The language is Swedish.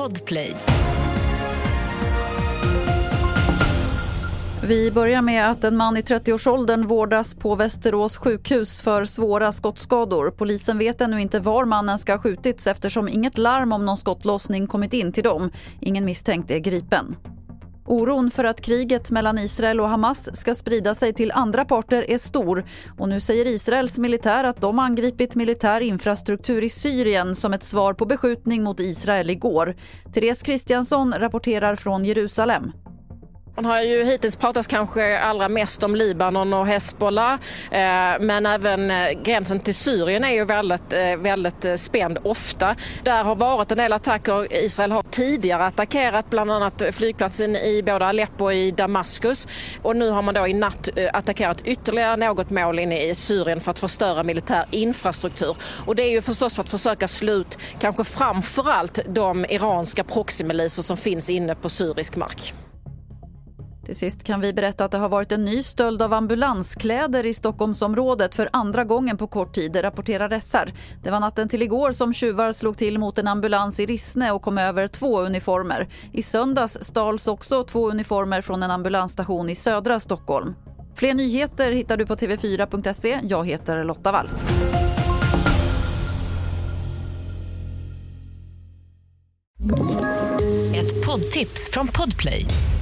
Podplay. Vi börjar med att en man i 30-årsåldern vårdas på Västerås sjukhus för svåra skottskador. Polisen vet ännu inte var mannen ska ha skjutits eftersom inget larm om någon skottlossning kommit in till dem. Ingen misstänkt är gripen. Oron för att kriget mellan Israel och Hamas ska sprida sig till andra parter är stor och nu säger Israels militär att de angripit militär infrastruktur i Syrien som ett svar på beskjutning mot Israel igår. Therese Kristiansson rapporterar från Jerusalem. Man har ju hittills pratat kanske allra mest om Libanon och Hezbollah eh, men även eh, gränsen till Syrien är ju väldigt, eh, väldigt spänd ofta. Där har varit en del attacker. Israel har tidigare attackerat bland annat flygplatsen i både Aleppo och i Damaskus och nu har man då i natt attackerat ytterligare något mål inne i Syrien för att förstöra militär infrastruktur. Och det är ju förstås för att försöka slå ut kanske framförallt de iranska proxymiliser som finns inne på syrisk mark. Till sist kan vi berätta att det har varit en ny stöld av ambulanskläder i Stockholmsområdet för andra gången på kort tid, rapporterar SR. Det var natten till igår som tjuvar slog till mot en ambulans i Rissne och kom över två uniformer. I söndags stals också två uniformer från en ambulansstation i södra Stockholm. Fler nyheter hittar du på tv4.se. Jag heter Lotta Wall. Ett poddtips från Podplay.